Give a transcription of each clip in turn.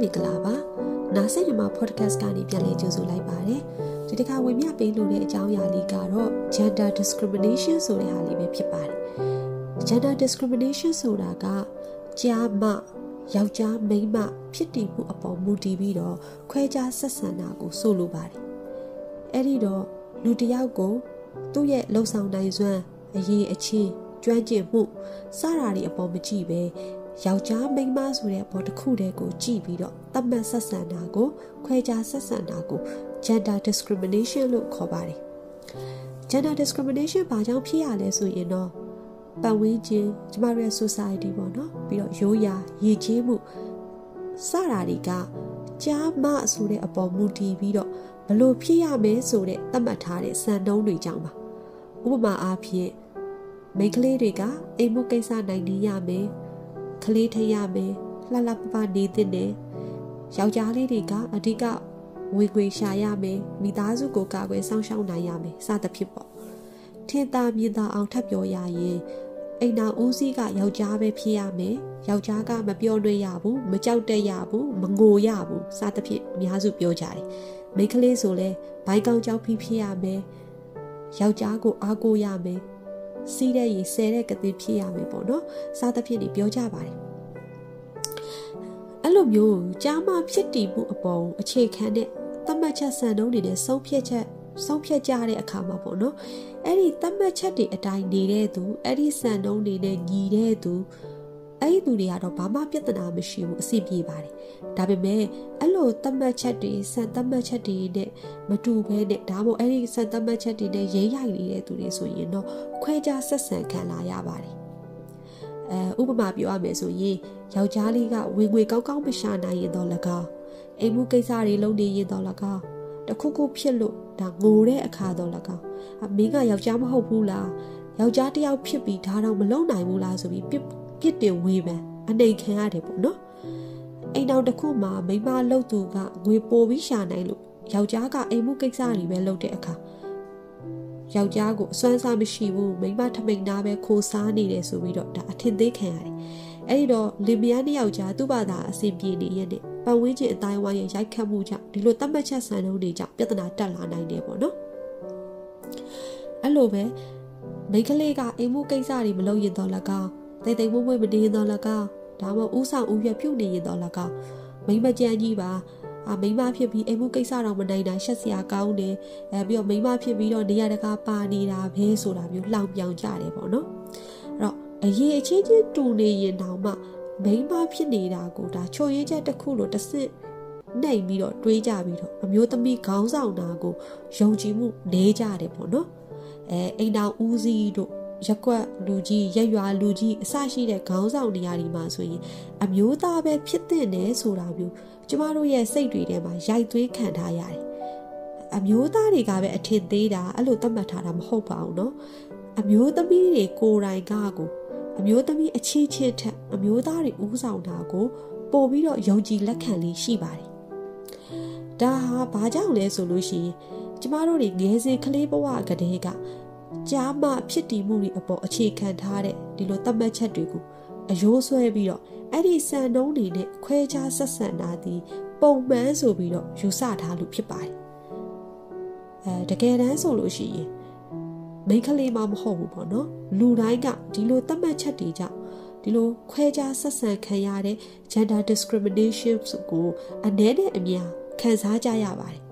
မင်္ဂလာပါနာဆင်ညီမ podcast ကနေပြန်လည်ကြိုဆိုလိုက်ပါတယ်ဒီတစ်ခါဝင်မြပေးလို့တဲ့အကြောင်းအရာလေးကတော့ gender discrimination ဆိုတဲ့ဟာလေးပဲဖြစ်ပါတယ် gender discrimination ဆိုတာကကြားမယောက်ျားမိန်းမဖြစ်တည်မှုအပေါ်မူတည်ပြီးတော့ခွဲခြားဆက်ဆံတာကိုဆိုလိုပါတယ်အဲ့ဒီတော့လူတစ်ယောက်ကိုသူ့ရဲ့လှုပ်ဆောင်နိုင်စွမ်းအရေးအချင်းကျွမ်းကျင်မှုစတာတွေအပေါ်မကြည့်ပဲ ယောက်ျားမိန်းမဆိုတဲ့ဘောတစ်ခုတည်းကိုကြည့်ပြီးတော့တတ်မှတ်ဆက်ဆံတာကိုခွဲခြားဆက်ဆံတာကို gender discrimination လို့ခေါ်ပါတယ် gender discrimination ဘာကြောင့်ဖြစ်ရလဲဆိုရင်တော့ပတ်ဝန်းကျင်ကျမတို့ရဲ့ society ပေါ့နော်ပြီးတော့ရိုးရာရည်ကြီးမှုစတာတွေကကြားမဆိုတဲ့အပေါ်မူတည်ပြီးတော့ဘလို့ဖြစ်ရမယ်ဆိုတဲ့သတ်မှတ်ထားတဲ့စံနှုန်းတွေကြောင့်ပါဥပမာအားဖြင့်မိန်းကလေးတွေကအိမ်မှုကိစ္စနိုင်နေရမယ် ကလေးထရမယ်လှလှပပနေတဲ့နဲ့ယောက်ျားလေးတွေကအဓိကဝေခွေရှာရမယ်မိသားစုကိုကာကွယ်စောင့်ရှောက်နိုင်ရမယ်စသဖြင့်ပေါ့ထင်သာမြင်သာအောင်ထပ်ပြောရရင်အိမ်တော်ဦးစီးကယောက်ျားပဲဖြစ်ရမယ်ယောက်ျားကမပြောလွှဲရဘူးမကြောက်တက်ရဘူးမငိုရဘူးစသဖြင့်အများစုပြောကြတယ်မိန်းကလေးဆိုလဲဘိုင်းကောင်းကြောက်ဖိဖြစ်ရမယ်ယောက်ျားကိုအားကိုးရမယ် စီးတဲ့ရေဆဲတဲ့ကတိဖြစ်ရမယ်ပေါ့နော်စသဖြင့်ပြောကြပါတယ်အဲ့လိုမျိုးကြားမဖြစ်တည်မှုအပေါ်အခြေခံတဲ့သတ်မှတ်ချက်စံနှုန်းတွေနဲ့ဆုံးဖြတ်ချက်ဆုံးဖြတ်ကြတဲ့အခါမှာပေါ့နော်အဲ့ဒီသတ်မှတ်ချက်တွေအတိုင်းနေတဲ့သူအဲ့ဒီစံနှုန်းတွေနဲ့ညီတဲ့သူ အဲ့ဒီသူတွေကတော့ဘာမှပြဿနာမရှိဘူးအဆင်ပြေပါတယ်ဒါပေမဲ့အဲ့လိုသတ်မှတ်ချက်တွေစံသတ်မှတ်ချက်တွေနဲ့မတူဘဲနဲ့ဒါမှမဟုတ်အဲ့ဒီစံသတ်မှတ်ချက်တွေနဲ့ရိမ့်ရိုက်နေတဲ့သူတွေဆိုရင်တော့ခွဲခြားဆက်ဆံခံလာရပါတယ်အဲဥပမာပြောရမယ်ဆိုရင်ယောက်ျားလေးကဝင်ငွေကောင်းကောင်းမရှာနိုင်ရင်တော့၎င်းအိမ်မှုကိစ္စတွေလုပ်နေရင်တော့၎င်းတခုခုဖြစ်လို့ဒါငိုတဲ့အခါတော့၎င်းအမင်းကယောက်ျားမဟုတ်ဘူးလားယောက်ျားတယောက်ဖြစ်ပြီးဒါတော့မလုံနိုင်ဘူးလားဆိုပြီးပြစ် ပြစ်တင်ဝေဖန်အနေခံရတယ်ပေါ့နော်အိမ်တော်တစ်ခုမှာမိမလှုပ်သူကငွေပိုပြီးရှာနိုင်လို့ယောက်ျားကအိမ်မှုကိစ္စတွေပဲလုပ်တဲ့အခါယောက်ျားကိုအစွမ်းစားမရှိဘူးမိမထမိန်သားပဲခိုးစားနေတယ်ဆိုပြီးတော့ဒါအထင်သေးခံရတယ်အဲ့ဒီတော့လင်မယားနှစ်ယောက်ကြားသူ့ဘာသာအဆင်ပြေနေရဲ့နဲ့ပတ်ဝန်းကျင်အတိုင်းဝိုင်းရဲ့ရိုက်ခတ်မှုကြောင့်ဒီလိုတတ်မှတ်ချက်ဆန်နှုန်းတွေကြောင့်ပြဿနာတက်လာနိုင်တယ်ပေါ့နော်အဲ့လိုပဲမိန်းကလေးကအိမ်မှုကိစ္စတွေမလုပ်ရင်တော့၎င်း တိတ်တိတ်မွေ့မွေ့မနေရင်တော့၎င်းဒါမှမဟုတ်ဥဆောင်ဥရွက်ပြုတ်နေရင်တော့၎င်းမိမကြမ်းကြီးပါအမိမဖြစ်ပြီးအိမ်မှုကိစ္စတော့မနိုင်တာရှက်စရာကောင်းတယ်အဲပြီးတော့မိမဖြစ်ပြီးတော့နေရတကာပါနေတာပဲဆိုတာမျိုးလှောင်ပြောင်ကြတယ်ပေါ့နော်အဲ့တော့အရေးအချင်းချင်းတူနေရင်တောင်မှမိမဖြစ်နေတာကိုဒါချိုရဲချက်တစ်ခုလို့တစ်စစ်နိုင်ပြီးတော့တွေးကြပြီးတော့အမျိုးသမီးခေါင်းဆောင်တာကိုယုံကြည်မှုနေကြတယ်ပေါ့နော်အဲအိမ်တော်ဦးစီးတို့ ရက်ွက်လူကြီးရက်ရွာလူကြီးအစရှိတဲ့ခေါင်းဆောင်နေရာဒီမှာဆိုရင်အမျိုးသားပဲဖြစ်တဲ့နဲ့ဆိုတာမျိုးကျမတို့ရဲ့စိတ်တွေထဲမှာရိုက်သွင်းခံထားရတယ်။အမျိုးသားတွေကပဲအထင်သေးတာအဲ့လိုသတ်မှတ်ထားတာမဟုတ်ပါဘူးနော်။အမျိုးသမီးတွေကိုယ်တိုင်ကကိုအမျိုးသမီးအချင်းချင်းထက်အမျိုးသားတွေဦးဆောင်တာကိုပို့ပြီးတော့ယုံကြည်လက်ခံလေးရှိပါတယ်။ဒါဟာဘာကြောင့်လဲဆိုလို့ရှိရင်ကျမတို့တွေငယ်စဉ်ကလေးဘဝကတည်းက ကြားမှဖြစ်တည်မှုတွေအပေါ်အခြေခံထားတဲ့ဒီလိုသတ်မှတ်ချက်တွေကိုအယိုးဆွဲပြီးတော့အဲ့ဒီစံနှုန်းတွေနဲ့ခွဲခြားဆက်ဆံတာဒီပုံမှန်ဆိုပြီးတော့ယူဆထားလို့ဖြစ်ပါတယ်အဲတကယ်တမ်းဆိုလို့ရှိရင်မိန်းကလေးမှမဟုတ်ဘူးပေါ့နော်လူတိုင်းကဒီလိုသတ်မှတ်ချက်တွေကြောင့်ဒီလိုခွဲခြားဆက်ဆံခံရတဲ့ gender discrimination ကိုအနည်းနဲ့အများခံစားကြရပါတယ်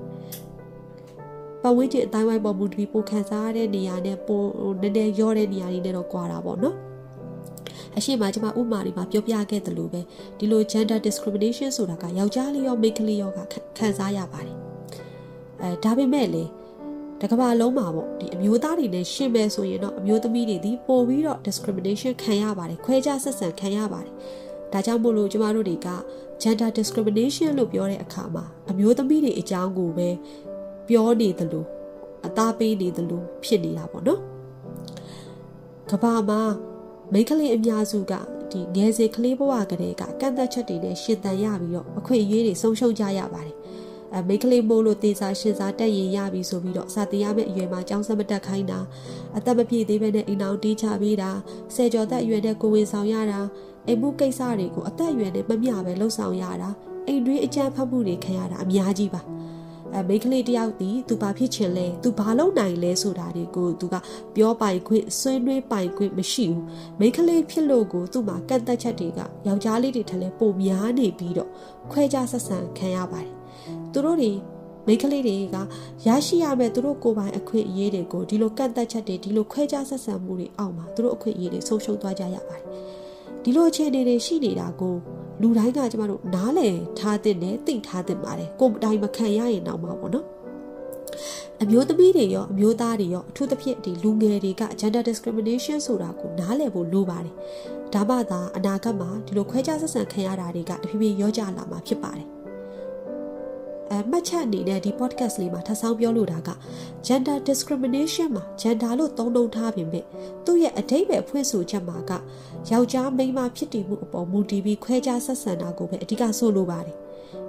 ပတ်ဝန်းကျင်အတိုင်းဝိုင်းပေါ်မူတည်ပိုခံစားရတဲ့နေရာနဲ့ပိုနည်းနည်းရောတဲ့နေရာတွေနဲ့တော့ကွာတာပေါ့နော်အရှိမကျွန်မဥမာတွေမှာပြောပြခဲ့သလိုပဲဒီလို gender discrimination ဆိုတာကယောက်ျားလေးရောမိန်းကလေးရောကခံစားရပါတယ်အဲဒါပေမဲ့လေတကဘာလုံးမှာပေါ့ဒီအမျိုးသားတွေနဲ့ရှင်းမယ်ဆိုရင်တော့အမျိုးသမီးတွေဒီပို့ပြီးတော့ discrimination ခံရပါတယ်ခွဲခြားဆက်ဆံခံရပါတယ်ဒါကြောင့်မို့လို့ကျမတို့တွေက gender discrimination လို့ပြောတဲ့အခါမှာအမျိုးသမီးတွေအကြောင်းကိုပဲ ပြောနေသလိုအသားပေးနေသလိုဖြစ်နေတာပေါ့နော်ကဘာမှာမိန်းကလေးအများစုကဒီငယ်စဉ်ကလေးဘဝကလေးကကန့်သက်ချက်တွေနဲ့ရှင်သန်ရပြီးတော့အခွင့်အရေးတွေဆုံးရှုံးကြရပါတယ်အဲမိန်းကလေးမိုးလို့တေစာရှင်စာတက်ရင်ရပြီဆိုပြီးတော့စာတင်ရမယ့်အရွယ်မှာကျောင်းဆက်မတက်ခိုင်းတာအသက်မပြည့်သေးဘဲနဲ့အိမ်အောင်တီးချပေးတာဆယ်ကျော်သက်အရွယ်နဲ့ကိုဝင်ဆောင်ရတာအိမ်မှုကိစ္စတွေကိုအသက်အရွယ်နဲ့မမျှပဲလှုပ်ဆောင်ရတာအိမ်တွင်းအကြမ်းဖက်မှုတွေခံရတာအများကြီးပါ အဲမိန်းကလေးတယောက်ဒီသူဘာဖြစ်ချင်လဲသူဘာလုပ်နိုင်လဲဆိုတာတွေကိုသူကပြောပိုင်ခွင့်ဆွေးနွေးပိုင်ခွင့်မရှိဘူးမိန်းကလေးဖြစ်လို့ကိုသူ့မှာကန့်သက်ချက်တွေကယောက်ျားလေးတွေထက်လဲပိုများနေပြီးတော့ခွဲခြားဆက်ဆံခံရပါတယ်သူတို့တွေမိန်းကလေးတွေကရရှိရမယ့်သူတို့ကိုယ်ပိုင်အခွင့်အရေးတွေကိုဒီလိုကန့်သက်ချက်တွေဒီလိုခွဲခြားဆက်ဆံမှုတွေအောက်မှာသူတို့အခွင့်အရေးတွေဆုံးရှုံးသွားကြရပါတယ်ဒီလိုအခြေအနေတွေရှိနေတာကို လူတိုင်းကကျမတို့နားလည်ထားတဲ့နဲ့သိထားတဲ့ပါတယ်ကိုယ်တိုင်မခံရရင်တော့မှာပေါ့နော်အမျိုးသမီးတွေရောအမျိုးသားတွေရောအထူးသဖြင့်ဒီလူငယ်တွေက gender discrimination ဆိုတာကိုနားလည်ဖို့လိုပါတယ်ဒါမှသာအနာဂတ်မှာဒီလိုခွဲခြားဆက်ဆံခံရတာတွေကတဖြည်းဖြည်းရောကြလာမှာဖြစ်ပါတယ် အဲမှတ်ချက်အနေနဲ့ဒီ podcast လေးမှာထပ်ဆောင်ပြောလိုတာက gender discrimination မှာ gender လို့သုံးနှုန်းထားပေမဲ့သူ့ရဲ့အဓိပ္ပာယ်ဖွင့်ဆိုချက်မှာကယောက်ျားမိန်းမဖြစ်တည်မှုအပေါ်မူတည်ပြီးခွဲခြားဆက်ဆံတာကိုပဲအဓိကဆိုလိုပါတယ်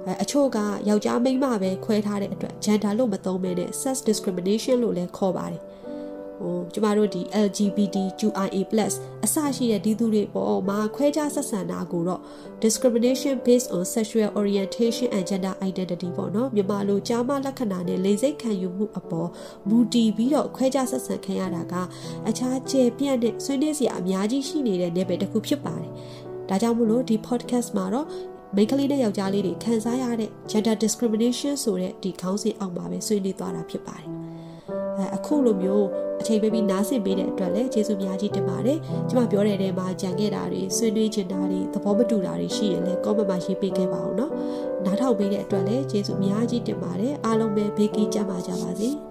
အဲအချို့ကယောက်ျားမိန်းမပဲခွဲထားတဲ့အတွက် gender လို့မသုံးဘဲနဲ့ sex discrimination လို့လည်းခေါ်ပါတယ် ဟိုကျမတို့ဒီ LGBTQIA+ အစရှိတဲ့ဒီသူတွေပေါ်မှာခွဲခြားဆက်ဆံတာကိုတော့ discrimination based on sexual orientation and gender identity ပေါ့နော်မြန်မာလိုကြားမလက္ခဏာနဲ့လေစိတ်ခံယူမှုအပေါ်မူတည်ပြီးတော့ခွဲခြားဆက်ဆံခံရတာကအခြားကျေပြန့်တဲ့ဆွေးနွေးစရာအများကြီးရှိနေတဲ့ level တစ်ခုဖြစ်ပါတယ်ဒါကြောင့်မို့လို့ဒီ podcast မှာတော့မိန်းကလေးနဲ့ယောက်ျားလေးတွေခံစားရတဲ့ gender discrimination ဆိုတဲ့ဒီခေါင်းစဉ်အောက်မှာပဲဆွေးနွေးသွားတာဖြစ်ပါတယ်အဲအခုလိုမျိုး အချိန်ပေးပြီးနားဆင်ပေးတဲ့အတွက်လည်းကျေးဇူးများကြီးတင်ပါတယ်။ကျွန်မပြောတဲ့နေရာမှာကြံခဲ့တာတွေဆွေးနွေးချင်တာတွေသဘောမတူတာတွေရှိရင်လည်း comment မှာရေးပေးခဲ့ပါအောင်နော်။နားထောင်ပေးတဲ့အတွက်လည်းကျေးဇူးအများကြီးတင်ပါတယ်။အားလုံးပဲဘေးကင်းကြပါကြပါစေ။